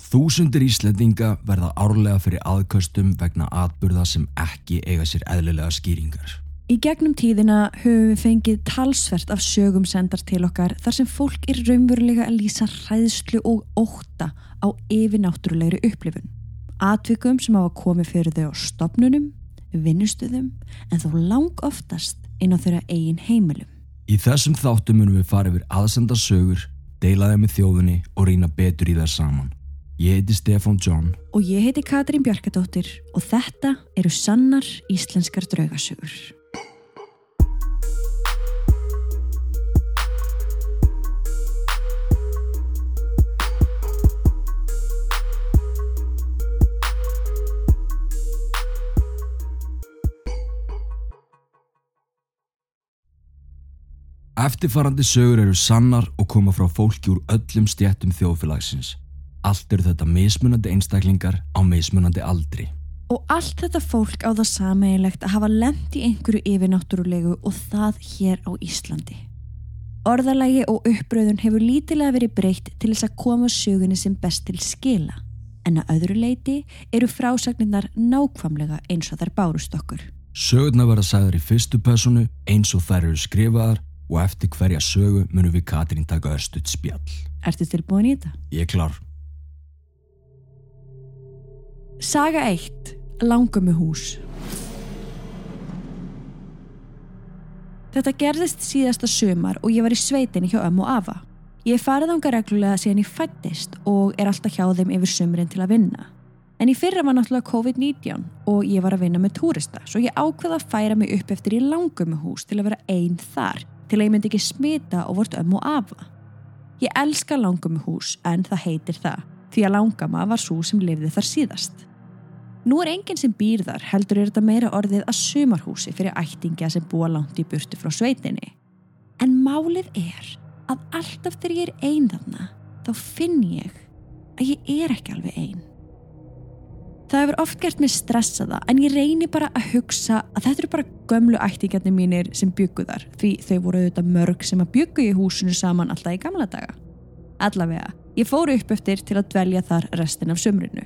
Þúsundir Íslendinga verða árlega fyrir aðköstum vegna atburða sem ekki eiga sér eðlilega skýringar. Í gegnum tíðina höfum við fengið talsvert af sögum sendar til okkar þar sem fólk er raunverulega að lýsa hræðslu og óta á yfirnáttúrulegri upplifun. Atvikum sem hafa komið fyrir þau á stopnunum, vinnustöðum en þó lang oftast inn á þeirra eigin heimilum. Í þessum þáttum munum við fara yfir aðsenda sögur, deila þeim með þjóðunni og rýna betur í þær saman. Ég heiti Stefan John Og ég heiti Katrín Bjarkadóttir og þetta eru sannar íslenskar draugasögur. Eftirfarandi sögur eru sannar og koma frá fólki úr öllum stjættum þjóðfélagsins. Allt eru þetta mismunandi einstaklingar á mismunandi aldri. Og allt þetta fólk á það sameigilegt að hafa lent í einhverju yfirnáttúrulegu og það hér á Íslandi. Orðalagi og uppröðun hefur lítilega verið breytt til þess að koma sögunni sem best til skila. En að öðru leiti eru frásagninnar nákvamlega eins og þær bárust okkur. Sögurna verða sagðar í fyrstu personu eins og þær eru skrifaðar og eftir hverja sögu munum við Katrín taka örstuðt spjall. Ertu tilbúin í þetta? Ég er klar. Saga 1. Langumu hús Þetta gerðist síðasta sömar og ég var í sveitinni hjá ömmu og afa. Ég farið ánga reglulega síðan ég fættist og er alltaf hjá þeim yfir sömurinn til að vinna. En í fyrra var náttúrulega COVID-19 og ég var að vinna með túrista svo ég ákveða að færa mig upp eftir í langumu hús til að vera einn þar til að ég myndi ekki smita og vort ömmu og afa. Ég elska langumu hús en það heitir það því að langama var svo sem lifði þar síðast. Nú er enginn sem býr þar heldur er þetta meira orðið að sumarhúsi fyrir ættingja sem búa langt í burtu frá sveitinni. En málið er að alltaf þegar ég er einn þarna þá finn ég að ég er ekki alveg einn. Það hefur oft gert mig stressaða en ég reyni bara að hugsa að þetta eru bara gömlu ættingjarnir mínir sem byggu þar því þau voru auðvitað mörg sem að byggu í húsinu saman alltaf í gamla daga. Allavega, ég fóru upp eftir til að dvelja þar restin af sumrinu.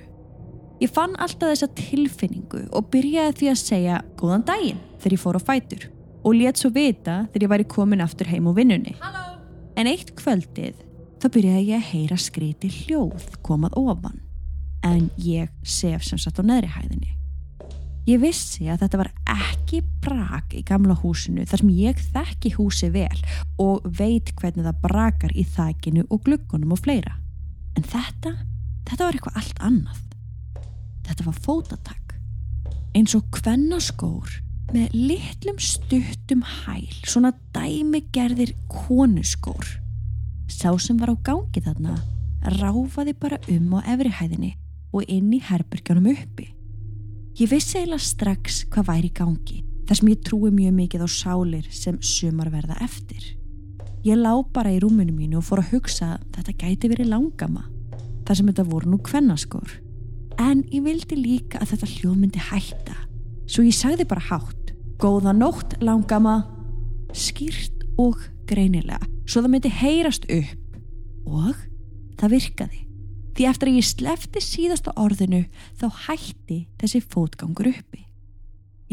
Ég fann alltaf þessa tilfinningu og byrjaði því að segja góðan daginn þegar ég fór á fætur og let svo vita þegar ég væri komin aftur heim á vinnunni. Halló! En eitt kvöldið þá byrjaði ég að heyra skríti hljóð komað ofan en ég sef sem satt á neðri hæðinni. Ég vissi að þetta var ekki brak í gamla húsinu þar sem ég þekki húsi vel og veit hvernig það brakar í þækinu og gluggunum og fleira. En þetta, þetta var eitthvað allt annað. Þetta var fótatak. Eins og kvennaskór með litlum stuttum hæl, svona dæmigerðir konuskór. Sá sem var á gangi þarna ráfaði bara um á efrihæðinni og inn í herbergjónum uppi. Ég vissi eiginlega strax hvað væri í gangi, þar sem ég trúi mjög mikið á sálir sem sumar verða eftir. Ég lá bara í rúminu mínu og fór að hugsa að þetta gæti verið langama, þar sem þetta voru nú kvennaskór. En ég vildi líka að þetta hljóð myndi hætta. Svo ég sagði bara hátt. Góða nótt langama. Skýrt og greinilega. Svo það myndi heyrast upp. Og það virkaði. Því eftir að ég slefti síðasta orðinu þá hætti þessi fótgangur uppi.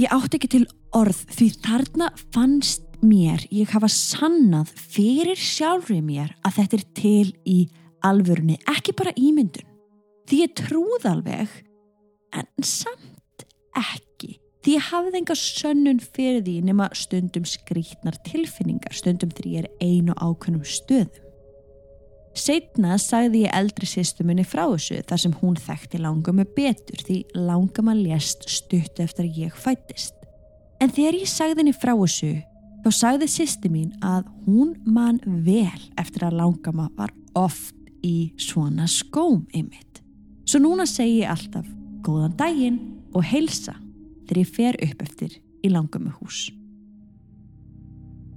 Ég átti ekki til orð því þarna fannst mér ég hafa sannað fyrir sjálfri mér að þetta er til í alvörunni, ekki bara ímyndun. Því ég trúð alveg, en samt ekki. Því ég hafði enga sönnun fyrir því nema stundum skrítnar tilfinningar, stundum því ég er einu ákveðnum stöðum. Seitna sagði ég eldri sýstumunni frá þessu þar sem hún þekkti langama betur því langama lést stutt eftir að ég fættist. En þegar ég sagði henni frá þessu, þá sagði sýsti mín að hún man vel eftir að langama var oft í svona skóm ymitt. Svo núna segi ég alltaf góðan daginn og heilsa þegar ég fer upp eftir í langamu hús.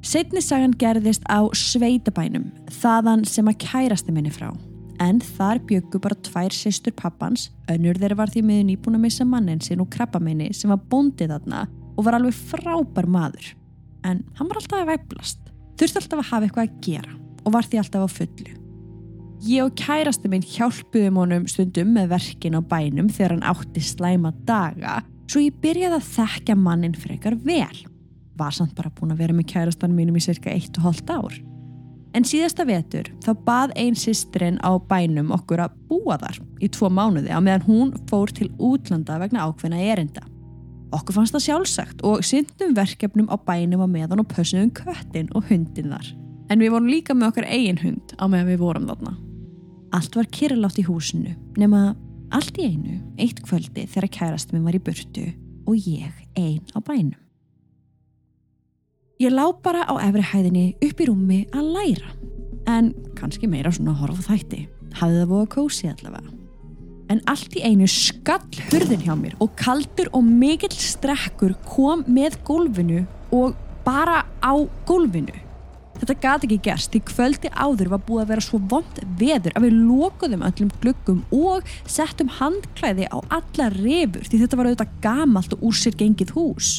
Setni sagan gerðist á sveitabænum, þaðan sem að kærasti minni frá. En þar byggu bara tvær sýstur pappans, önnur þeirra var því miður nýbúin að missa mannin sinn og krabbaminni sem var bóndið þarna og var alveg frábær maður. En hann var alltaf að væplast, þurfti alltaf að hafa eitthvað að gera og var því alltaf á fullu. Ég og kærasti minn hjálpuðum honum stundum með verkin á bænum þegar hann átti slæma daga svo ég byrjaði að þekkja mannin frekar vel. Var samt bara búin að vera með kærastan mínum í cirka 1,5 ár. En síðasta vetur þá bað einn sýstrin á bænum okkur að búa þar í tvo mánuði á meðan hún fór til útlanda vegna ákveðna erinda. Okkur fannst það sjálfsagt og syndum verkefnum á bænum á meðan og pössum köttin og hundin þar. En við vorum líka með okkar eigin hund á meðan við vorum þarna. Allt var kyrlátt í húsinu nema allt í einu eitt kvöldi þegar kærast minn var í burtu og ég ein á bænum. Ég lá bara á efri hæðinni upp í rúmi að læra en kannski meira svona horf þætti. Hafði það búið að kósi allavega. En allt í einu skall hurðin hjá mér og kaldur og mikill strekkur kom með gólfinu og bara á gólfinu. Þetta gati ekki gerst því kvöldi áður var búið að vera svo vond veður að við lokuðum öllum gluggum og settum handklæði á alla rifur því þetta var auðvitað gamalt og úr sér gengið hús.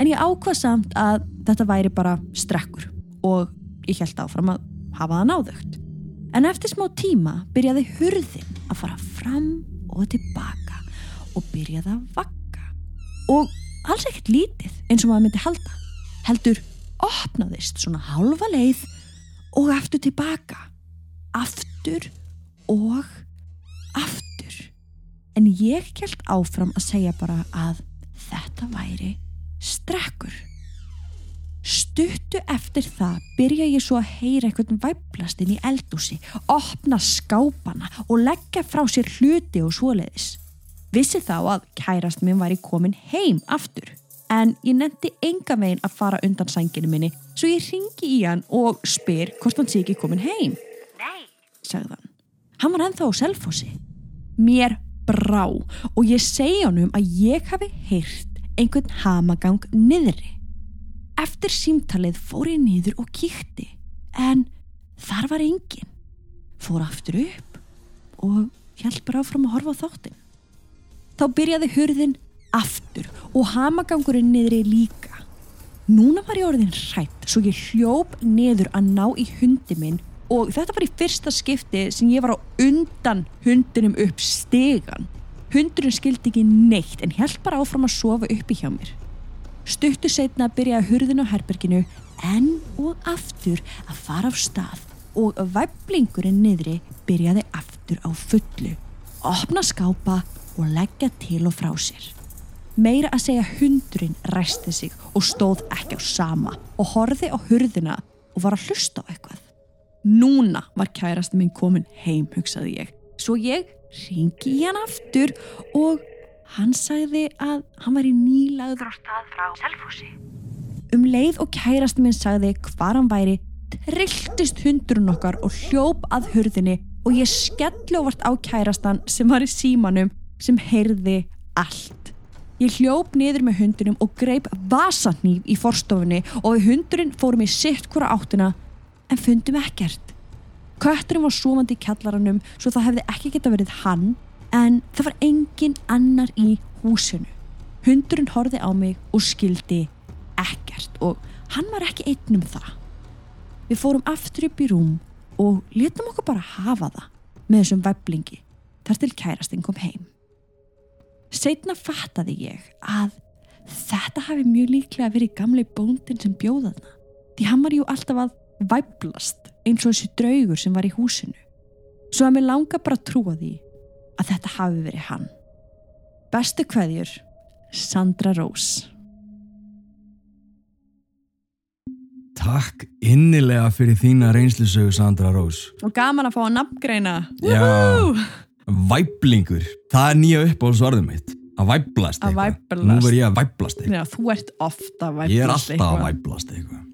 En ég ákvað samt að þetta væri bara strekkur og ég held áfram að hafa það náðugt. En eftir smá tíma byrjaði hurðin að fara fram og tilbaka og byrjaði að vakka. Og alls ekkert lítið eins og maður myndi halda. Heldur opnaðist svona halva leið og aftur tilbaka. Aftur og aftur. En ég held áfram að segja bara að þetta væri strekkur. Stuttu eftir það byrja ég svo að heyra eitthvað væplast inn í eldúsi, opna skápana og leggja frá sér hluti og svoleiðis. Vissi þá að kærast minn væri komin heim aftur, en ég nefndi enga veginn að fara undan sænginu minni, svo ég ringi í hann og spyr hvort hann sé ekki komin heim. Nei, sagði hann. Hann var ennþá á selfossi. Mér brá og ég segi honum að ég hafi heyrt einhvern hamagang niðri. Eftir símtalið fór ég niður og kíkti en þar var engin. Fór aftur upp og hjælt bara áfram að horfa á þáttin. Þá byrjaði hurðin aftur og hamagangurinn niðri líka. Núna var ég orðin hrætt svo ég hljóp niður að ná í hundi minn og þetta var í fyrsta skipti sem ég var á undan hundinum upp stegan. Hundurinn skildi ekki neitt en held bara áfram að sofa uppi hjá mér. Stuttu setna byrjaði hurðin á herberginu enn og aftur að fara á stað og væblingurinn niðri byrjaði aftur á fullu. Opna skápa og leggja til og frá sér. Meira að segja hundurinn ræsti sig og stóð ekki á sama og horfi á hurðina og var að hlusta á eitthvað. Núna var kærasti minn komin heim, hugsaði ég. Svo ég ringi í hann aftur og hann sagði að hann var í nýlaður á stað frá Selfossi. Um leið og kærasti minn sagði hvar hann væri, trilltist hundurinn okkar og hljóp að hurðinni og ég skelljóvart á kærastan sem var í símanum sem heyrði allt. Ég hljóp niður með hundunum og greip vasanýf í forstofunni og við hundurinn fórum í sitt hvora áttina en fundum ekkert. Kötturinn var svomandi í kjallaranum svo það hefði ekki geta verið hann en það var engin annar í húsinu. Hundurinn horfið á mig og skildi ekkert og hann var ekki einn um það. Við fórum aftur upp í rúm og letum okkur bara hafa það með þessum veblingi þar til kærastinn kom heim. Setna fattaði ég að þetta hafi mjög líklega verið gamli bóndin sem bjóðaðna því hann var jú alltaf að væblast eins og þessi draugur sem var í húsinu. Svo að mér langa bara að trúa því að þetta hafi verið hann. Bestu kveðjur, Sandra Rós. Takk innilega fyrir þína reynslusögu Sandra Rós. Og gaman að fá að nafngreina. Já, væblingur. Það er nýja upp á svarðum mitt. Að væblast Að eitthvað. væblast. Nú verð ég að væblast eitthvað. Já, þú ert ofta að væplast Ég er alltaf að væblast eitthvað.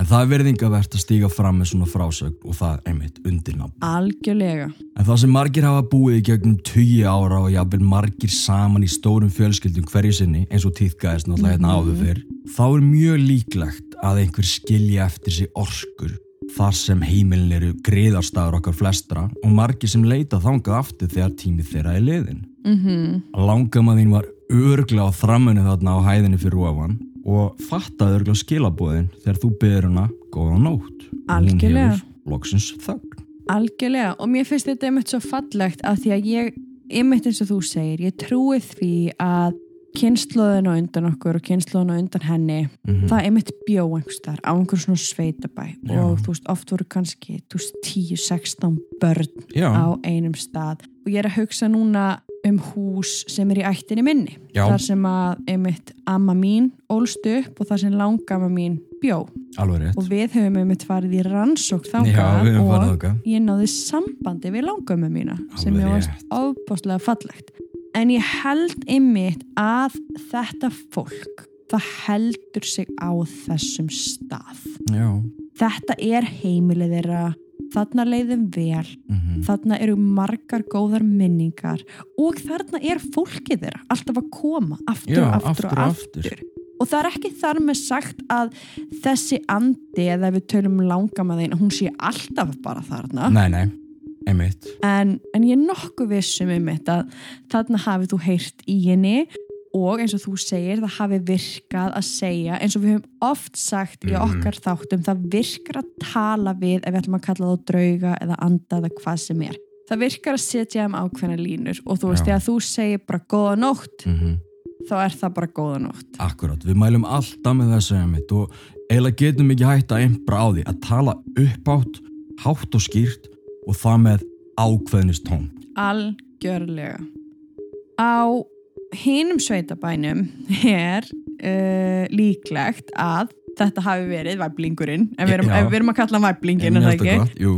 En það er verðingavert að stíga fram með svona frásögn og það er einmitt undirnafn. Algjörlega. En það sem margir hafa búið í gegnum 20 ára og jafnvel margir saman í stórum fjölskyldum hverju sinni eins og týðgæðist náttúrulega hérna áður fyrr, þá er mjög líklegt að einhver skilja eftir sig orkur þar sem heimilin eru griðarstaður okkar flestra og margir sem leita þangað aftur þegar tímið þeirra er liðin. Mm -hmm. Langamadín var örgla á þrammunni þarna á hæðinni fyrir ofan og fattaði örgla skilabóðin þegar þú byrður hana góða nótt. Og hún Algjörlega. hefur loksins þögn. Algjörlega og mér finnst þetta einmitt svo fallegt af því að ég, einmitt eins og þú segir ég trúi því að kynnslóðin og undan okkur og kynnslóðin og undan henni Mhm. það einmitt bjó einhverstar á einhver svona sveitabæ. Já. og þú veist, oft voru kannski þú veist, 10-16 börn Já, á einum stað. Og ég er að hugsa núna um hús sem er í ættinni minni. Já. þar sem að einmitt amma mín ólst upp og þar sem langama mín bjó. Og við höfum einmitt farið í rannsók farið og ég náði sambandi við langömmu mína sem Alveg ég varst ofbáslega fallegt en ég held einmitt að þetta fólk það heldur sig á þessum stað. Já, þetta er heimilið þeirra. Þarna leiðum vel. Mhm. þarna eru margar góðar minningar. Og þarna er fólkið þeirra. Alltaf að koma aftur Já, aftur, aftur og aftur, aftur. og það er ekki þar með sagt að þessi andi eða við tölum langama þeina hún sé alltaf bara þarna. Nei, nei, en, en ég er nokkuð vissum um þetta þarna hafið þú heyrt í henni og eins og þú segir það hafi virkað að segja eins og við höfum oft sagt í Mhm. okkar þáttum það virkar að tala við ef við ætlum að kalla þá drauga eða anda eða hvað sem er. Það virkar að setja um ákveðna línur og þú veist þegar þú segir bara góða nótt mm þá er það bara góða nótt. Akkurat, við mælum alltaf með þessu og eiginlega getum ekki hægt að einbra á því að tala uppátt, hátt og skýrt og það með ákveðnist tón. algjörlega. Á hinum sveitabænum er uh, líklegt að þetta hafi verið væblingurinn ef við við erum að kalla hann væblingin er það ekki, gott, Jú.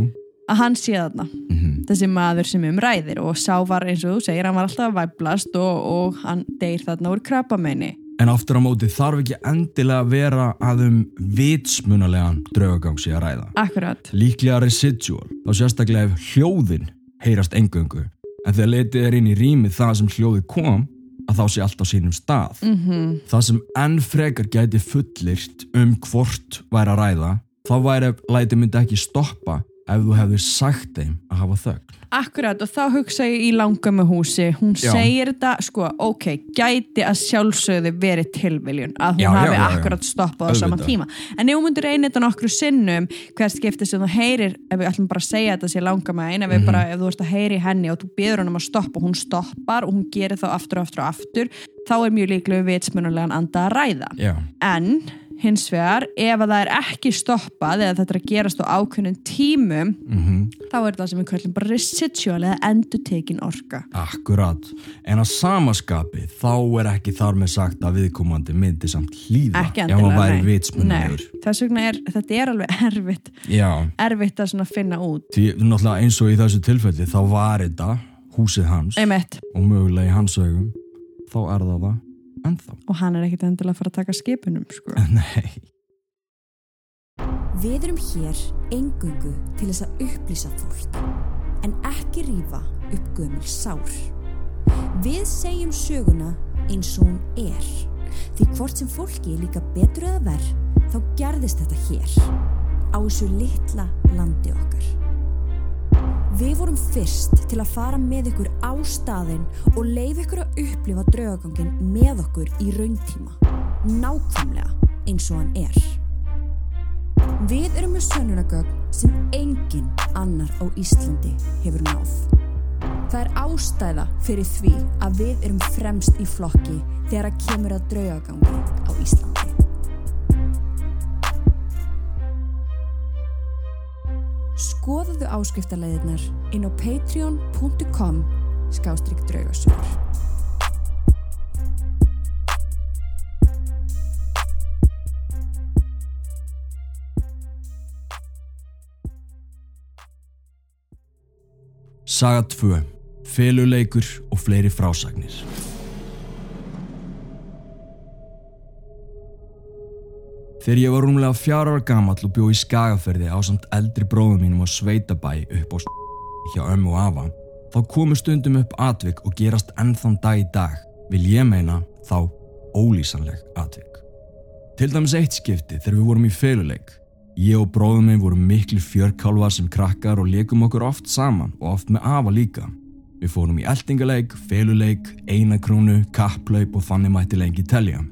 að hann sé þarna. Mm þessi maður sem um ræðir og sá var eins og þú segir, hann var alltaf að væblast og, og hann deyr þarna úr krabbamenni En aftur á móti þarf ekki endilega að vera að um vitsmunalegan draugagangsi að ræða. akkurat, Líklega residual, þá sérstaklega ef hljóðin heyrast engöngu, en þegar letið er inn í rýmið það sem hljóðið kom, að þá sé allt á sínum stað. mm Það sem enn frekar gæti fullirt um hvort væri að ræða, þá væri ef læti myndi ekki stoppa ef þú hefðir sagt þeim að hafa þögn. akkurat og þá hugsa ég í langamu húsi. Hún Já. segir þetta, sko, ok gæti að sjálfsögðu verið tilviljun að hún Já, hafi já, akkurat stoppað á sama tíma. En ef hún myndir reyna þetta nokkru sinnum hvert skipti sem þú heyrir ef við ætlum bara að segja þetta sé langama einn ef, mm bara, ef þú ert að heyri henni og þú byður hann um að stoppa og hún stoppar og hún gerir þá aftur og aftur og aftur þá er mjög líklega vitsmunulegan anda að ræða. Já, en hins vegar ef að það er ekki stoppað eða þetta er að gerast á ákveðnum tímum mhm, þá er það sem við kallum bara residual eða endutekin orka. Akkurat. En að samaskapi þá er ekki þar með sagt að viðkomandi myndi samt hlýða ef hann væri. Nei, þess vegna er, þetta er alveg erfitt. Já, erfitt að finna út. Því náttúrulega eins og í þessu tilfelli þá var þetta húsið hans einmitt, og mögulega í hans augum þá er það það ennþá. og hann er ekkit endilega að fara að taka skipunum sko. Nei. Við erum hér engungu til þess að upplýsa fólk, en ekki rífa upp gömul sár. Við segjum söguna eins og hún er, því hvort sem fólki er líka betur eða verð, þá gerðist þetta hér, á þessu litla landi okkar. Við vorum fyrst til að fara með ykkur á staðinn og leif ykkur að upplifa draugagangin með okkur í rauntíma, nákvæmlega eins og hann er. Við erum með sönnunagögn sem engin annar á Íslandi hefur náð. Það er ástæða fyrir því að við erum fremst í flokki þegar að kemur að draugagangi á Íslandi. Skoðuðu áskriftarleiðirnar inn á patreon.com skástrygg draugasögur. Saga 2. Feluleikur og fleiri frásagnir. Þegar ég var rúmlega fjara ára gamall og bjó í skagaferði á samt eldri bróðum mínum á Sveitabæ upp á hjá ömmu og afa, þá komu stundum upp atvik og gerast ennþann dag í dag, vil ég meina þá ólýsanleg atvik. Til dæmis eitt skipti þegar við vorum í feluleik. Ég og bróðum minn vorum miklu fjörkálvar sem krakkar og leikum okkur oft saman og oft með afa líka. Við fórum í eltingaleik, feluleik, einakrúnu, kapplaup og þannig mætti lengi telja.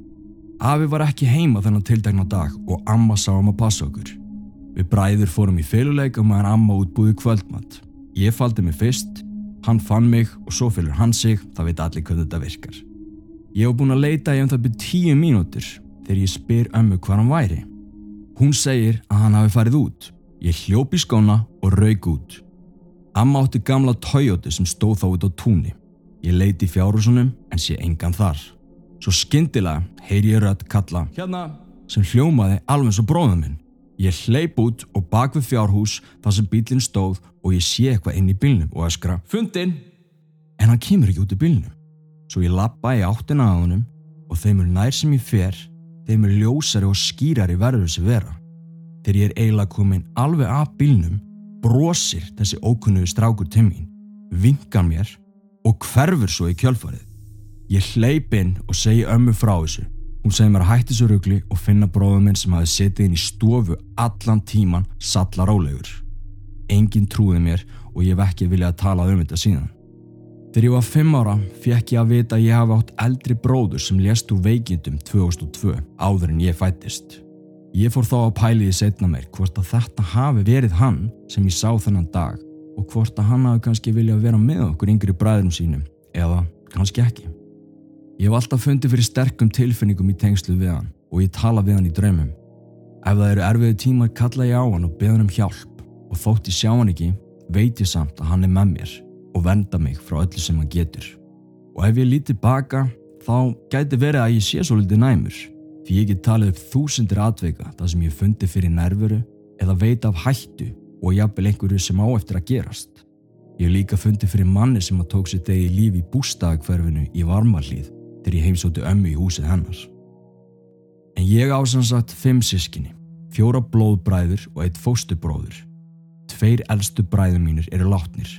Afi var ekki heima þennan tildækna dag og amma sá um að passa okkur. Við bræður fórum í féluleika og maður amma útbúið kvöldmatt. Ég faldi mig fyrst, hann fann mig og svo fylgur hann sig, það veit allir hvernig þetta virkar. Ég hef búin að leita í um það byrjum tíu mínútur þegar ég spyr ömmu hvað hann væri. Hún segir að hann hafi farið út. Ég hljópi skóna og raug út. Amma átti gamla Toyota sem stóð þá út á túnni. Ég leiti í fjárhúsunum en sé engan þar. Svo skyndilega heyri ég rödd kalla hérna sem hljómaði alveg svo bróðum minn. Ég hleyp út og bak við fjárhús þar sem bílinn stóð og ég sé eitthvað inn í bílnum og öskra Fundin! En hann kemur ekki út í bílnum. Svo ég lappa í áttina að honum og þeim er nær sem ég fer, þeim er ljósari og skýrari verður þessi vera. Þegar ég er eiginlega komin alveg af bílnum, brosir þessi ókunnuðu strákur til mín, vingar mér og hverfur svo í kjölfarið. Ég hleyp inn og segi ömmu frá þessu. Hún segi mér að hætti svo ruggli og finna bróðum minn sem hafi setið inn í stofu allan tíman salla rálegur. Engin trúði mér og ég hef ekki viljað að tala um þetta síðan. Þegar ég var fimm ára fekk ég að vita að ég hafi átt eldri bróður sem lést úr veikindum 2002 áður en ég fættist. Ég fór þá að pæliði setna mér hvort að þetta hafi verið hann sem ég sá þennan dag og hvort að hann hafi kannski viljað vera með okkur yngri bræðurum sínum eða kannski ekki. Ég hef alltaf fundið fyrir sterkum tilfinningum í tengslu við hann og ég tala við hann í draumum. Ef það eru erfiðu tímar kalla ég á hann og beða hann um hjálp og þótt ég sjá hann ekki veit ég samt að hann er með mér og venda mig frá öllu sem hann getur. Og ef ég líti baka þá gæti verið að ég sé svo litið næmur því ég get talið upp þúsundir atveika þar sem ég fundi fyrir nervuru eða veit af hættu og jafnvel einhverju sem á eftir að gerast. Ég hef líka fundið fyrir manni sem að tók sér degi lífi í bústagakverfinu í varmalíð þegar ég heimsóti ömmu í húsið hennar. En ég ásansagt fimm sískinni, fjóra blóðbræður og eitt fóstubróður. Tveir eldstu bræður mínir eru látnir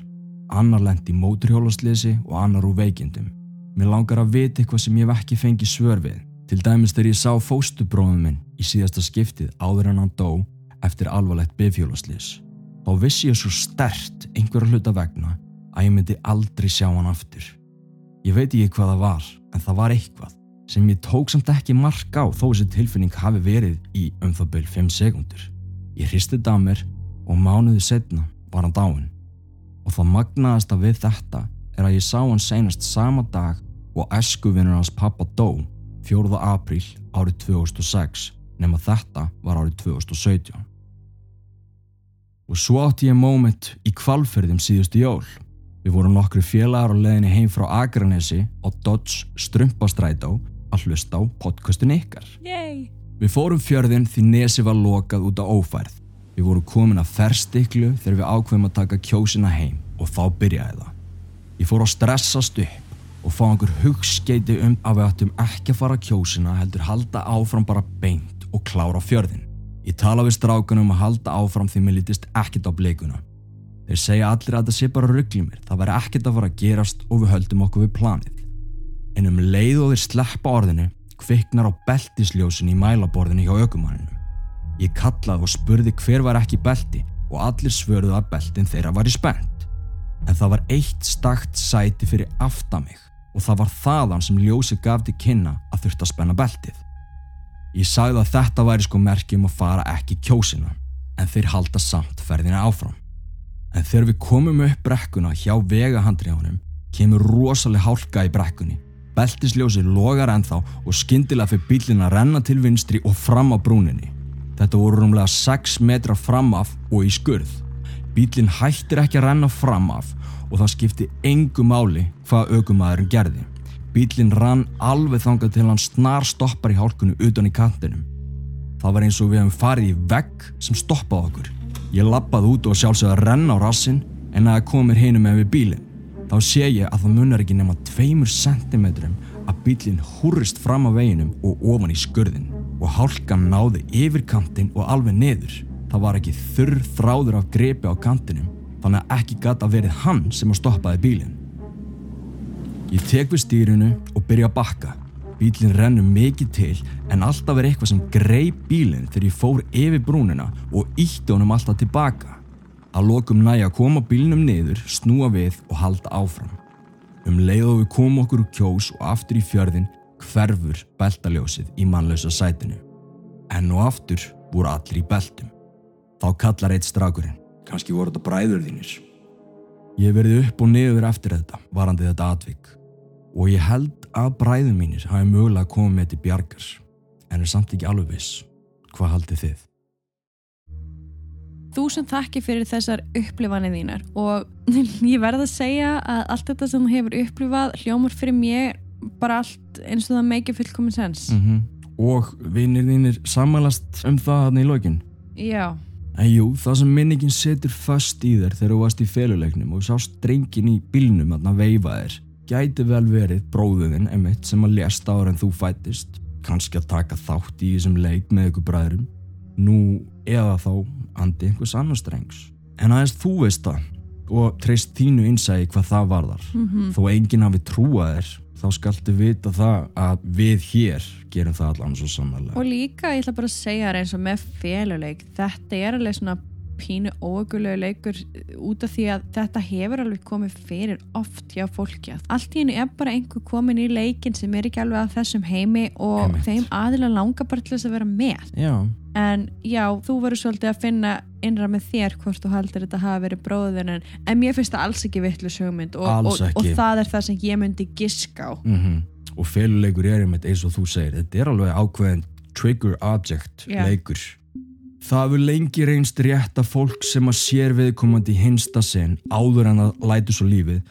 annar lendi í móturhjólaslesi og annar úr veikindum. Mér langar að vita eitthvað sem ég hef ekki fengið svör við. Til dæmis þegar ég sá fóstubróðum minn í síðasta skiptið áður en hann dó eftir alvarlegt bifhjólaslis. Þá vissi ég svo stert einhverja hluta vegna að ég myndi aldrei sjá hann aftur. Ég veit ekki hvað það var, en það var eitthvað sem ég tók samt ekki mark á þó þessi tilfinning hafi verið í um það byrj 5 sekundur. Ég hristi það mér og mánuði setna var hann dáin og það magnaðasta við þetta er að ég sá hann senast sama dag og eskuvinnur hans pappa dó 4. apríl árið 2006 nema þetta var árið 2017. Og svo átti ég moment í kvalferðum síðustu jól. Við vorum nokkru félagar á leðinni heim frá Akranesi á Dodge Strumpastrætó að hlusta á podcastin ykkar. Yay! Við fórum fjörðin því nesi var lokað út á ófærð. Við vorum komin að ferstiklu þegar við ákveðum að taka kjósina heim og þá byrjaði það. Ég fór að stressast upp og fá einhver hugskeiti um að við ættum ekki að fara kjósina heldur halda áfram bara beint og klára fjörðin. Ég tala við strákunum um að halda áfram því mér lítist ekkit á bleikuna. Þeir segja allir að það sé bara ruggli mér, það væri ekkit að fara að gerast og við höldum okkur við planið. En um leið og þeir sleppa orðinu kviknar á beltisljósin í mælaborðinu hjá aukumanninu. Ég kallaði og spurði hver var ekki belti og allir svörðu að beltin þeirra var í spennt. En það var eitt stakt sæti fyrir aftan mig og það var þaðan sem ljósi gaf til kynna að þurft að spenna beltið. Ég sagði að þetta væri sko merkjum að fara ekki kjósina en þeir halda samt ferðina áfram. En þegar við komum upp brekkuna hjá vegahandriðunum kemur rosalega hálka í brekkunni. Beltisljósi logar ennþá og skyndilega fyrir bílinn að renna til vinstri og fram á brúninni. Þetta voru rúmlega 6 metra framaf og í skurð. Bílinn hættir ekki að renna framaf og það skipti engu máli hvað aukumæðurinn gerði. Bílinn rann alveg þangað til hann snar stoppar í hálkunum utan í kantinum. Það var eins og við hefum farið í vegg sem stoppaði okkur. Ég lappaði út og sjálfsögði að renna á rassin en að komir hinum með við bílinn. Þá sé ég að það munar ekki nema 2 cm að bílinn húrist fram á veginum og ofan í skurðin og hálkan náði yfir kantin og alveg niður. Það var ekki þurr þráður af grepi á kantinum þannig að ekki gata verið hann sem að stoppaði bílinn. Ég tek við stýrinu og byrja að bakka. Bílinn rennur mikið til en alltaf er eitthvað sem greið bílinn þegar ég fór yfir brúnina og ítti honum alltaf tilbaka. Að lokum næja að koma bílinnum niður, snúa við og halda áfram. Um leið og við komum okkur úr kjós og aftur í fjörðin hverfur beltaljósið í mannlausa sætinu. Enn og aftur voru allir í beltum. Þá kallar eitt strákurinn. Kanski voru þetta bræður þínir. Ég verið upp og niður eftir þetta, varandi þetta atvik. Og ég held að bræður mínir hafi mögulega komið með til bjargars. En er samt ekki alveg viss. Hvað haldið þið? Þú sem þakki fyrir þessar upplifanir þínar og ég verð að segja að allt þetta sem þú hefur upplifað hljómar fyrir mér bara allt eins og það make fullkomin sens. Mm Og vinir þínir samanlast um það hann í lokin. Já, En jú, það sem minningin setur fast í þér þegar þú varst í feluleiknum og sást drengin í bílnum að veifa þér gæti vel verið bróðuðinn emitt sem að lést ára en þú fættist kannski að taka þátt í þessum leik með ykkur bræðurum nú eða þá andi einhvers annars drengs. En aðeins þú veist það og treyst þínu innsægi hvað það varðar. Mhm. þó enginn hafi trúað þér þá skaltu vita það að við hér gerum það allan svo sannarlega. Og líka ég ætla bara að segja þér eins og með féluleik þetta er alveg svona pínu óögulegu leikur út af því að þetta hefur alveg komið fyrir oft hjá fólki að allt í hennu er bara einhver komin í leikin sem er ekki alveg að þessum heimi og Einmitt. þeim aðilega langar bara til þess að vera með. Já, en já, þú verður svolítið að finna innra með þér hvort þú haldir þetta hafa verið bróðin en, en mér finnst það alls ekki vittlu sögmynd og, og, og ekki. það er það sem ég myndi giska á. Mm og feluleikur er einmitt eins og þú segir þetta er alveg ákveðin trigger object leikur það hefur lengi reynst rétt að fólk sem að sér viðkomandi hinsta sinn áður en að lætu svo lífið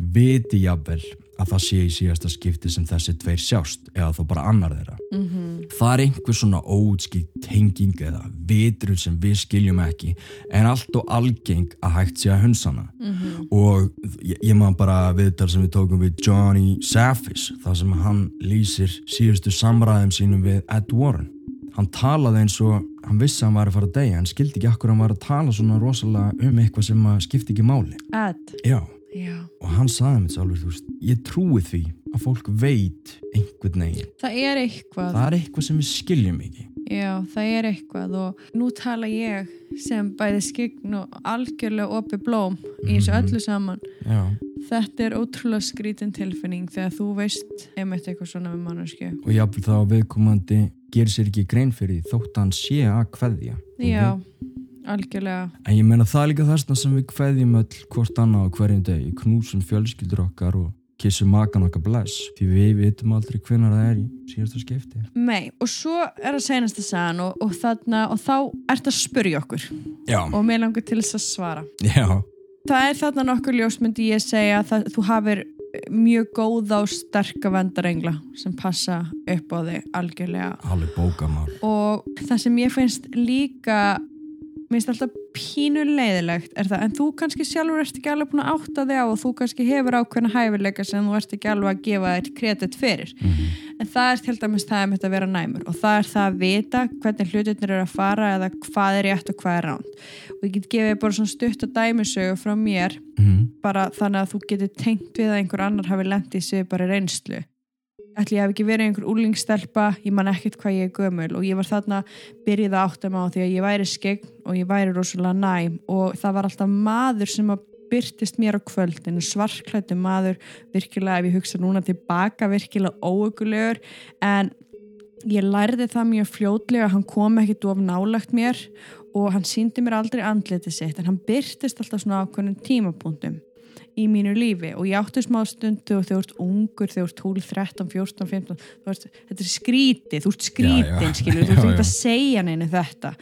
viti jafnvel að það sé í síðasta skipti sem þessi tveir sjást eða þá bara annar þeirra. Mm -hmm. það er einhver svona óutskilt tenging eða vitrun sem við skiljum ekki en allt og algeng að hægt sé að hunsana og ég, ég maður bara viðtal sem við tókum við Johnny Safis þar sem hann lýsir síðustu samræðum sínum við Ed Warren hann talaði eins og hann vissi að hann var að fara að deyja hann skildi ekki akkur hann var að tala svona rosalega um eitthvað sem að skipti ekki máli. Ed, já. Já. Og hann saði mér sjálfur, þú veist, ég trúi því að fólk veit einhvern veginn. Það er eitthvað. Það er eitthvað sem við skiljum ekki. Já, það er eitthvað og nú tala ég sem bæði skign og algjörlega opi blóm í þessu Mhm. öllu saman. já Þetta er ótrúlega skrítin tilfinning þegar þú veist einmitt eitthvað svona við mannesku. og jáfnvel þá að viðkomandi gerir sér ekki grein fyrir þótt hann sé að kveðja. Já, algjörlega. en ég meina það er líka þessna sem við kveðjum öll hvort annað á hverjum degi. Knúsum fjölskyldur okkar og kissum makan okkar bless. Því við vitum aldrei hvenar það er í síðasta skipti. Nei, og svo er það senasta sagan og, og, þarna, og þá ert að spurja okkur. Já, og mér langar til þess að svara. já, Það er þarna nokkur ljós myndi ég segja að þú hafir mjög góða og sterka vendarengla sem passa upp á þig algjörlega. Og það sem ég finnst líka minnst alltaf pínu leiðilegt er það, en þú kannski sjálfur ert ekki alveg búin að átta þig á og þú kannski hefur ákveðna hæfileika sem þú ert ekki alveg að gefa þér kredit fyrir. En það er til dæmis það um þetta að vera næmur og það er það að vita hvernig hlutirnir eru að fara eða hvað er rétt og hvað er ránt og ég get gefið bara svona stutt að dæmisögu frá mér mm. bara þannig að þú getur tengt við að einhver annar hafi lendið sig bara í reynslu ætli ég hef ekki verið einhver úlingstelpa ég man ekkert hvað ég er gömul. Og ég var þarna byrjuð að átta mig á því að ég væri skegn og ég væri rosalega næm. Og það var alltaf maður sem að byrtist mér á kvöldinu, svarklættu maður virkilega, ef ég hugsa núna tilbaka virkilega óökulegur en ég lærði það mjög fljótlega hann kom ekkit of nálagt mér og hann síndi mér aldrei andlitið sitt en hann byrtist alltaf svona ákveðnum tímapunktum í mínu lífi. Og ég átti smá stundu og þau ert ungur, þau ert 12, 13, 14, 15 veist, þetta er skrítið, þú ert skrítin Já, já. skilur, þú já. að segja neina þetta.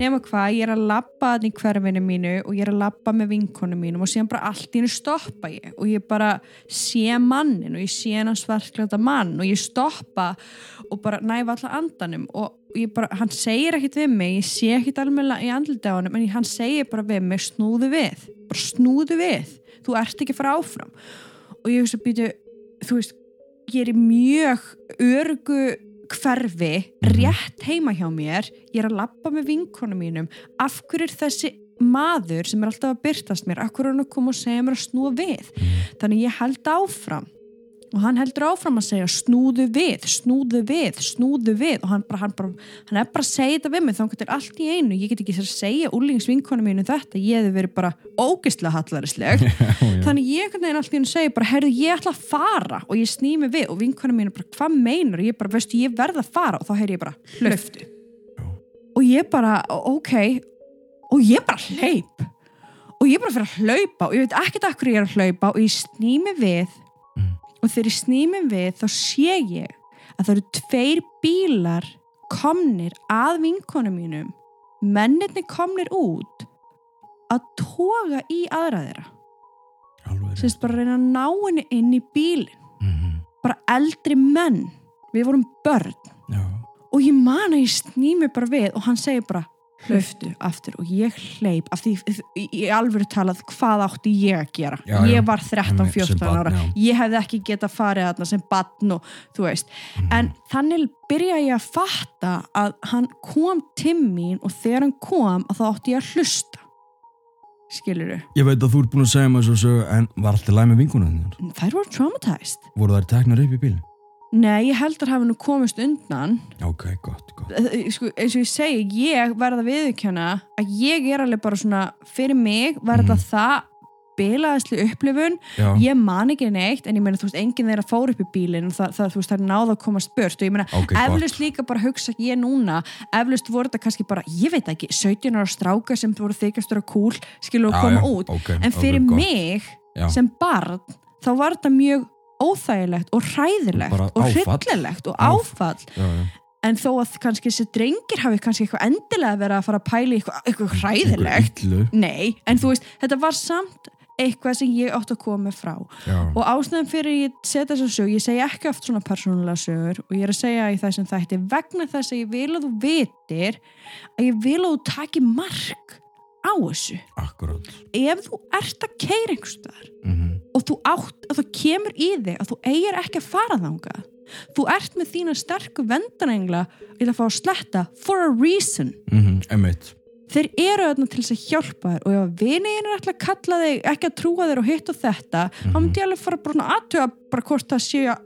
Nema hvað, ég er að labba þannig í hverfinu mínu og ég er að labba með vinkonu mínum og síðan bara allt í hennu stoppa ég. Og ég bara sé mannin og ég sé hennan svarklata mann og ég stoppa og bara næfa allar andanum. Og ég bara, hann segir ekkit við mig ég sé ekkit alveg í andliti á hann en hann segir bara við mig, snúðu við bara snúðu við, þú ert ekki að fara áfram. Og ég hugsa býtu þú veist, ég er í mjög örgu hverfi rétt heima hjá mér. Ég er að labba með vinkonu mínum. Af hverju er þessi maður sem er alltaf að byrtast mér, af hverju er hann að koma og segja mér að snúa við? Þannig ég held áfram og hann heldur áfram að segja snúðu við, snúðu við, snúðu við. Og hann, bara, hann, bara, hann er bara að segja þetta við mig þá getur allt í einu, ég get ekki sér að segja úrlingsvinkonu mínu þetta, ég hefði verið bara ógislega hallarisleg. Þannig ég einhvern veginn allt í einu segja bara, herru ég ætla að fara. Og ég sný mig við og vinkonu mínu bara, hvað meinar? Og ég bara, veistu, ég verð að fara. Og þá heyri ég bara, hlöftu og ég bara, ok. Og ég bara hleyp og ég bara fyrir að hlaupa. Og ég veit ekkert hverju ég er að hlaupa. Og ég snými við. Og þegar ég snými við þá sé ég að það eru tveir bílar komnir að vinkonum mínum. Mennirni komnir út að toga í aðra þeirra. Alveg semst bara að reyna að ná henni inn í bílin mm bara eldri menn. Við vorum börn. Já, og ég man að ég snými bara við og hann segir bara hlauftu aftur og ég hleyp af því í alvöru talað hvað átti ég að gera Já, já. ég var 13-14 Einmitt, sem barn, ára já. ég hefði ekki getað farið þarna sem batn og þú veist Mhm. en þannig byrja ég að fatta að hann kom til mín og þegar hann kom að þá átti ég að hlusta skiluru ég veit að þú ert búin að segja mér svo en var alltaf læg með vingunum þær voru traumatized voru þær teknar upp í bílinn? Nei, ég held að hafa nú komist undan. Ok, gott, gott. Eh, sko, eins og ég segi, ég verða viðurkenna að ég er alveg bara svona fyrir mig verða Mhm. það bilaðisli upplifun. Já, ég man ekki neitt, en ég meina þú veist enginn þeirra fór upp í bílinn og það, það, þú veist, það er náða að komast burt. Og ég meina, ok, eflust líka bara hugsa ég núna, eflust voru þetta kannski bara, ég veit ekki, 17 ára stráka sem voru þykjastur að kúl, skilur að koma út. Okay, en fyrir okay, gott. mig Já. sem barn, þá var þetta mjög óþægilegt og hræðilegt Bara og áfall. hryllilegt og Áf- áfall. Já, já. en þó að kannski þessi drengir hafi kannski eitthvað endilega verið að fara að pæla í eitthvað, eitthvað hræðilegt. nei, en þú veist, þetta var samt eitthvað sem ég átt að koma frá. Já, og ástæðan fyrir ég setja þessa sög ég segja ekki oft svona persónulega sögur og ég er að segja í þessum þætti vegna þess að ég vil að þú vitir að ég vil að þú taki mark á þessu. Akkurát ef þú ert að keira einhverstaðar mm og þú átt að það kemur í þig að þú eigir ekki að fara þangað. Þú ert með þína sterku vendanengla til að fá að sletta for a reason. -hmm. emitt þeir eru þarna til þess að hjálpa þér. Og ef vinegin er alltaf að kalla þig ekki að trúa þér og hitt og þetta þá myndi ég alveg fara bara aðtöga bara hvort það séu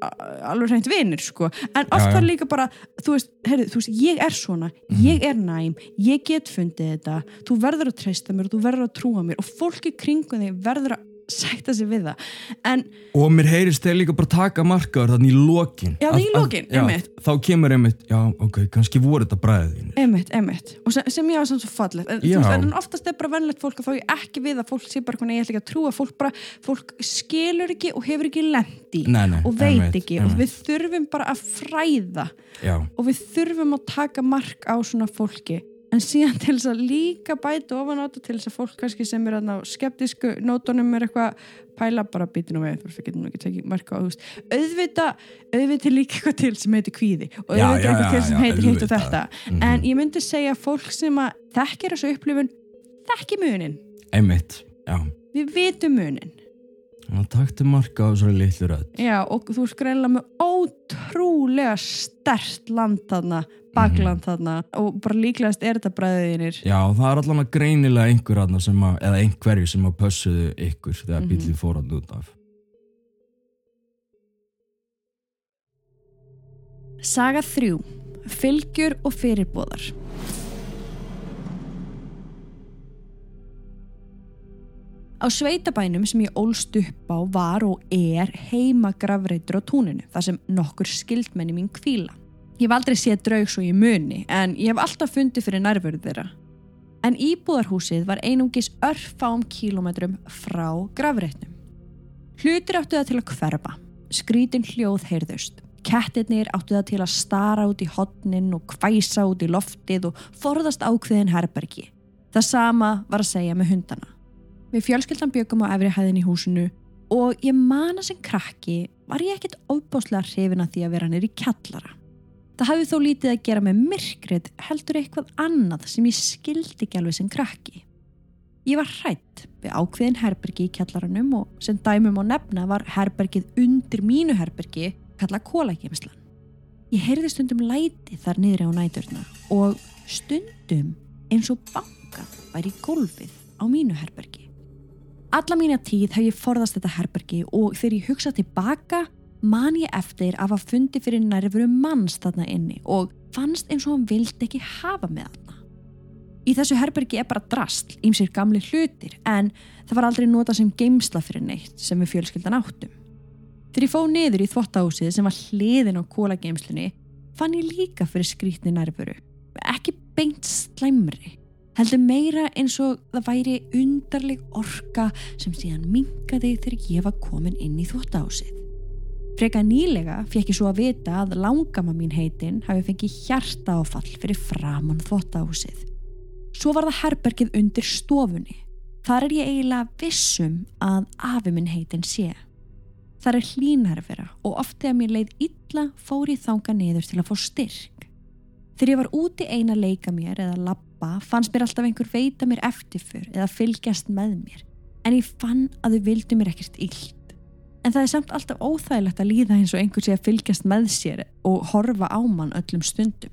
alveg hreint vinir sko. en oft Já, var já. líka bara þú veist, heyrðu, þú veist, ég er svona. Ég er næm, ég get fundið þetta. Þú verður að treysta mér og þú verður að trúa mér. Og fólki kringum þig verður að sætta sig við það en og mér heyrist þeir líka bara taka markaður þannig í lokin Já, Að- í að- lokin, já, einmitt. þá kemur einmitt, já, ok, kannski voru þetta bræðið Einmitt, einmitt. Og sem, sem ég var samt svo fallegt. En, Já. oftast er bara vennlegt fólk og þá ég ekki við að fólk sé bara hvernig ég ætla ekki að trúa. Fólk bara, fólk skilur ekki og hefur ekki lendi og veit einmitt, ekki. Og einmitt. við þurfum bara að fræða já, og við þurfum að taka mark á svona fólki. En síðan til þess að líka bæta ofan á þetta til þess að fólk kannski sem er þarna á skeptisku nótunum er eitthvað pæla bara býtinu við, þú veist, það getur nú ekki tekið marka á, þú veist, auðvita auðvita líka eitthvað til sem heitir kvíði og auðvita já, eitthvað til já, sem já, heitir hitt og þetta. Mhm. en ég myndi segja fólk sem að þekkir þessu upplifun þekki munin, einmitt já, við vitum munin. Þannig að taktu marka á þessari litlu rödd. Já, og þú greinlega með ótrúlega stert land þarna, bakland þarna og bara líklegast er þetta bræðinir já, það er allan að greinilega einhver aðna sem að, eða einhverju sem að pössuðu ykkur þegar mm bílið fór að út af Saga 3. Fylgjur og fyrirbóðar Á sveitabænum sem ég ólst upp á var og er heima grafreitur á túninu þar sem nokkur skildmenni mín kvíla. Ég hef aldrei séð draug svo ég muni en ég hef alltaf fundið fyrir nærvörð þeirra. En íbúðarhúsið var einungis örfám kílometrum frá grafreitnum. Hlutir áttu það til að hverfa. Skrítin hljóð heyrðust. Kettirnir áttu það til að stara út í hotnin og kvæsa út í loftið og forðast ákveðin herbergi. Það sama var að segja með hundana. Við fjölskyldan byggum á efri hæðin í húsinu og ég mana sem krakki var ég ekkert óbáslega hrifin að því að vera nýri kjallara. Það hafði þó lítið að gera með myrkrið heldur eitthvað annað sem ég skildi ekki alveg sem krakki. Ég var hrætt við ákveðin herbergi í kjallaranum og sem dæmum á nefna var herbergið undir mínu herbergi kalla kólageimslan. Ég heyrði stundum læti þar niðri á næturna og stundum eins og bankað væri í gólfið á mínu herbergi. Alla mína tíð hef ég forðast þetta herbergi og þegar ég hugsa tilbaka man ég eftir að hafa fundi fyrir nærfuru manns þarna inni og fannst eins og hann vildi ekki hafa með þarna. Í þessu herbergi er bara drastl, ímsir gamli hlutir, en það var aldrei notað sem geimsla fyrir neitt sem við fjölskyldan áttum. Þegar ég fóð niður í þvottahúsið sem var hliðin á kólageimslunni, fann ég líka fyrir skrítni nærfuru. Ekki beint slæmri, heldur meira eins og það væri undarleg orka sem síðan minkaði þegar ég var komin inn í þvóttahúsið. Freka nýlega fekk ég svo að vita að langama mín heitin hafi fengið hjarta áfall fyrir framann þvóttahúsið. Svo var það herbergið undir stofunni. Þar er ég eiginlega vissum að afi minn heitin sé. Það er hlínarfera og oft þegar mér leið illa fór ég þanga niður til að fá styrk. Þegar ég var úti eina að leika mér eða labba fannst mér alltaf einhver veita mér eftirför eða fylgjast með mér en ég fann að þau vildu mér ekkert illt. En það er samt alltaf óþægilegt að líða eins og einhver sé að fylgjast með sér og horfa á mann öllum stundum.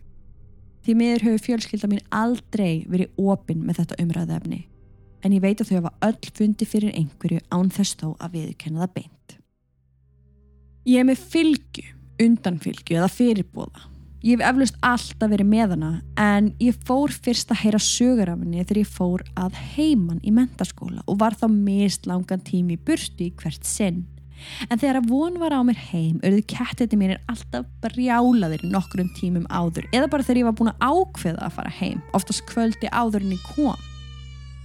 Því miður hefur fjölskylda mín aldrei verið opinn með þetta umræðefni en ég veit að þau hafa öll fundi fyrir einhverju án þess þó að viðkenna það beint. Ég er með fylgju, undanfylgju eða fyrirbóða. Ég hef eflust alltaf verið með hana en ég fór fyrst að heyra sögur af henni þegar ég fór að heiman í mentaskóla og var þá mist langan tími í burtu í hvert sinn. En þegar að von var á mér heim auðvitað kettiti mínir alltaf brjálaðir nokkrum tímum áður eða bara þegar ég var búin að ákveða að fara heim, oftast kvöldi áður en ég kom.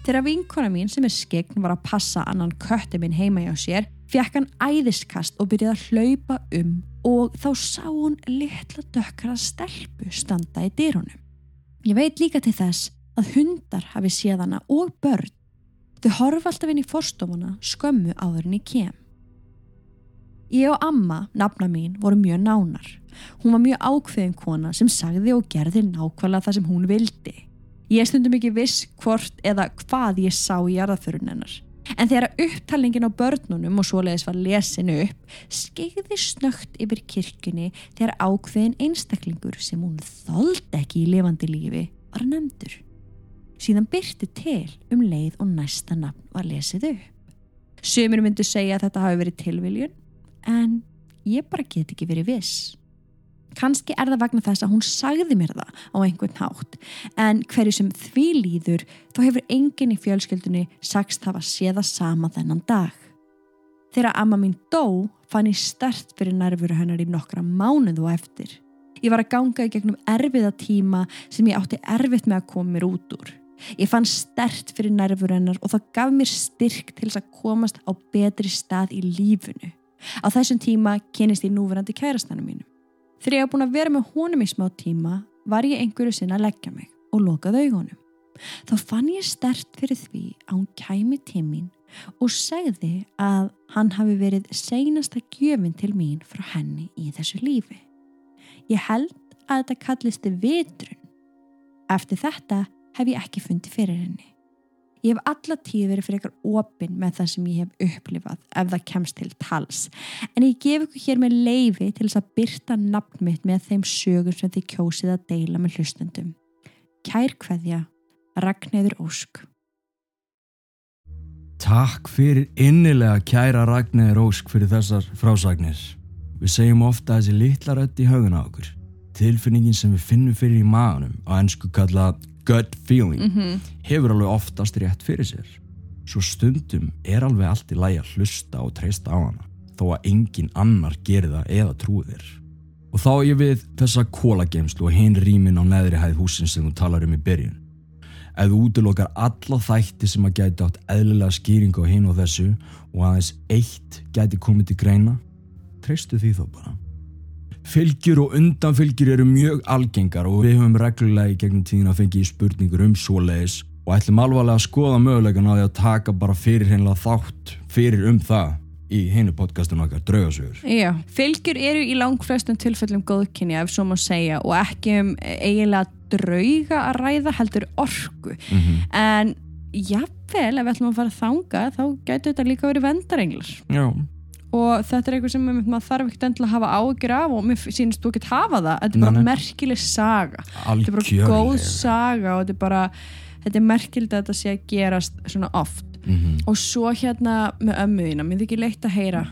Þegar vinkona mín sem er skegn var að passa annan kötti minn heima hjá sér fekk hann æðiskast og byrjaði að hlaupa um og þá sá hún litla dökkara stelpu standa í dýrunum. Ég veit líka til þess að hundar hafi séð hana og börn. Þau horfa alltaf inn í forstofuna skömmu áður en ég kem. Ég og amma, nafna mín, voru mjög nánar. Hún var mjög ákveðin kona sem sagði og gerði nákvæmlega það sem hún vildi. Ég stundum ekki viss hvort eða hvað ég sá í jarðaförun hennar. En þegar upptalningin á börnunum og svoleiðis var lesinu upp, skeiði snögt yfir kirkjunni þegar ákveðin einstaklingur sem hún þóldi ekki í lifandi lífi var nefndur. Síðan byrti til um leið og næsta nafn var lesið upp. Sumir myndu segja að þetta hafi verið tilviljun, en ég bara get ekki verið viss. Kanski er það vegna þess að hún sagði mér það á einhvern hátt en hverju sem því líður þá hefur enginn í fjölskyldunni sagst hafa séða sama þennan dag. Þegar amma mín dó fann ég stert fyrir nærfuru hennar í nokkra mánuð og eftir. Ég var að ganga í gegnum erfiða tíma sem ég átti erfitt með að koma mér út úr. Ég fann stert fyrir nærfuru hennar og það gaf mér styrk til þess að komast á betri stað í lífunu. Á þessum tíma kynist ég núverandi kærastanum mínum. Þegar ég hef búin að vera með honum í smá tíma var ég einhverju sinna að leggja mig og lokaði augunum. Þá fann ég stert fyrir því að hún kæmi til mín og segði að hann hafi verið seinasta gjöfin til mín frá henni í þessu lífi. Ég held að þetta kallisti vitrun. Eftir þetta hef ég ekki fundið fyrir henni. Ég hef alla tíð verið fyrir eitthvað opinn með það sem ég hef upplifað ef það kemst til tals. En ég gef ykkur hér með leifi til þess að byrta nafn mitt með þeim sögur sem þið kjósið að deila með hlustendum. Kær hverja, Ragnæður Ósk. Takk fyrir innilega kæra Ragnæður Ósk fyrir þessar frásagnir. Við segjum ofta þessi litla rött í hauguna okkur. Tilfinningin sem við finnum fyrir í maðunum á ennsku kalla gut feeling Mm -hmm. hefur alveg oftast rétt fyrir sér. Svo stundum er alveg allt í lægi að hlusta og treysta á hana þó að engin annar gerir það eða trúi þér. Og þá er ég við þessa kólageimslu og hinn rýmin á neðri hæð húsin sem þú talar um í byrjun. Ef þú útlokar alla þætti sem að gæti átt eðlilega skýringu á hinn og þessu og aðeins eitt gæti komið til greina, treystu því þó bara. Fylgjur og undanfylgjur eru mjög algengar og við höfum reglulega í gegnum tíðin að fengi spurningur um svoleiðis og ætlum alvarlega að skoða mögulegan á því að taka bara fyrir hennilega þátt fyrir um það í hennu podcastinu okkar draugasögur. Já, fylgjur eru í langflestum tilfellum góðkynja ef svo má segja og ekki um eiginlega drauga að ræða heldur orku Mm -hmm. en jafnvel ef við ætlum að fara að þanga þá gætu þetta líka verið vendarenglar Já, og þetta er eitthvað sem maður þarf ekkert endilega að hafa ágjur af og mér sínist þú ekki hafa það. Þetta er bara merkileg saga. Þetta er bara algjörlega. góð saga og þetta er bara þetta er merkild að þetta sé að gerast svona oft. Mm -hmm. og svo hérna með ömmuðina mér þykir leitt að heyra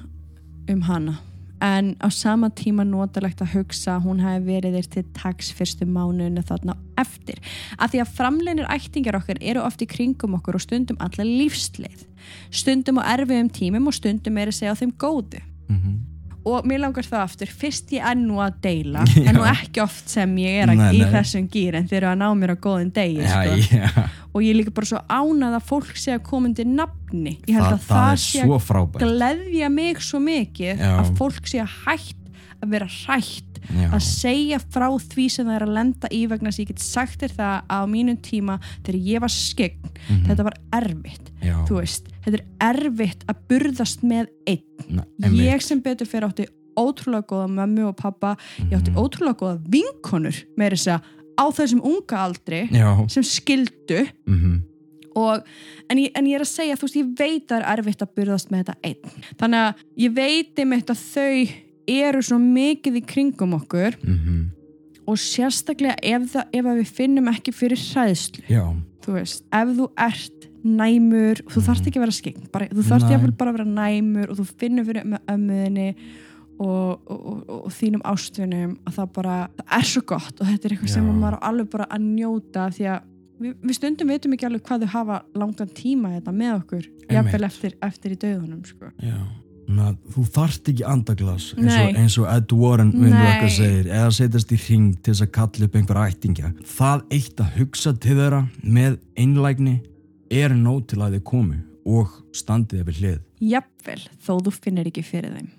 um hana en á sama tíma notalegt að hugsa að hún hafi verið þér til tags fyrstu mánuðinu þarna eftir. Af því að framleinir ættingar okkar eru oft í kringum okkur og stundum allar lífsleið. Stundum á erfiðum tímum og stundum er að segja á þeim góðu. Mhm. Og mér langar það aftur, fyrst ég nú að deila en nú ekki oft sem ég er að, Nei, í nei. þessum gýr en þeir eru að ná mér á góðin degi Já, sko. já. og ég er líka bara svo ánað að fólk sé að koma undir nafni ég held það, að það, er sé að gleðja mig svo mikið Já. að fólk sé að hætt að vera hrætt Já. að segja frá því sem það er að lenda í vegna þess að ég get sagt þér það á mínum tíma þegar ég var skegn Mhm. þetta var erfitt, Já. þú veist. Þetta er erfitt að burðast með einn. Na, ég sem betur fyrir átti ótrúlega góða mömmu og pappa. Ég átti Mhm. ótrúlega góða vinkonur með þess að á þessum unga aldri Já, sem skildu. Mhm, og, en, ég, en ég er að segja, þú veist, ég veit að það er erfitt að burðast með þetta einn. Þannig að ég veit einmitt að þau eru svo mikið í kringum okkur mhm, og sérstaklega ef, það, ef við finnum ekki fyrir hræðslu já, þú veist, ef þú ert næmur, þú þarft ekki að vera skegn bara, þú þarft Nei. jáfnvel bara að vera næmur og þú finnur fyrir ömmuðinni og, og, og, og þínum ástvinum að það bara, það er svo gott og þetta er eitthvað sem Já. maður á alveg bara að njóta því að við, við stundum veitum ekki alveg hvað þau hafa langan tíma þetta með okkur, jafnvel eftir, eftir í döðunum sko. já Na, þú þarft ekki andaglas eins og, eins og Ed Warren segir eða setjast í hring til þess að kalla upp einhver ættingja. Það eitt að hugsa til þeirra með einlægni er nóg til að þið komi og standið við hlið. Jafnvel þó þú finnir ekki fyrir þeim.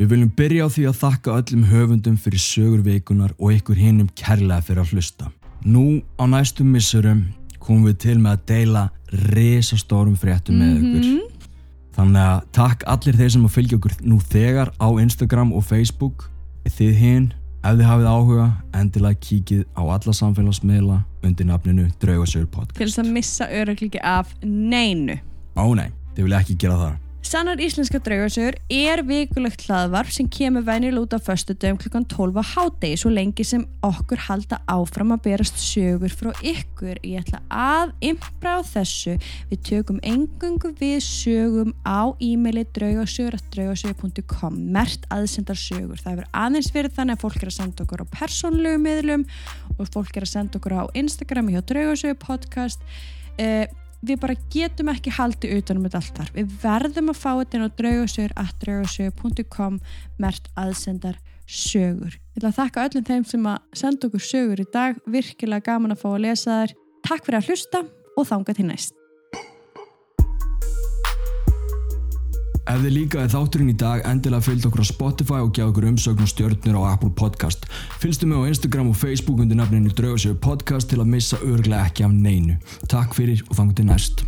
Við viljum byrja á því að þakka öllum höfundum fyrir sögur vikunar og ykkur hinnum kærlega fyrir að hlusta. Nú á næstum missurum komum við til með að deila risastórum fréttum með ykkur. Þannig að takk allir þeir sem að fylgja okkur nú þegar á Instagram og Facebook. Þið hinn, ef þið hafið áhuga, endilega kíkið á alla samfélagsmiðla undir nafninu Draugasögur til podcast. þess að missa öruglíki af neinu Ó nei, þið vilja ekki gera það. Sannar íslenska draugarsögur er vikulegt hlaðvarp sem kemur venjulega út á föstu dögum klukkan 12 á hádegi svo lengi sem okkur halda áfram að berast sögur frá ykkur. Ég ætla að impra á þessu. Við tökum engungu við sögum á e-maili draugarsögur.draugarsögur.com mert aðsendar sögur. Það hefur aðeins verið þannig að fólk er að senda okkur á persónlegu miðlum og fólk er að senda okkur á Instagram hjá draugarsögur podcast. Uh, við bara getum ekki haldið utanum þetta allt þar. Við verðum að fá þetta inn á draugasögur.com mert aðsendar sögur. Ég ætla að þakka öllum þeim sem að senda okkur sögur í dag. Virkilega gaman að fá að lesa þær. Takk fyrir að hlusta og þanga til næst. Ef þið líkaði þátturinn í dag, endilega fylgd okkur á Spotify og gjá okkur umsögn og stjörnir á Apple Podcast. Fylgstu mig á Instagram og Facebook undir nafninu Draugasögur Podcast til að missa örglega ekki af neinu. Takk fyrir og þangur til næst.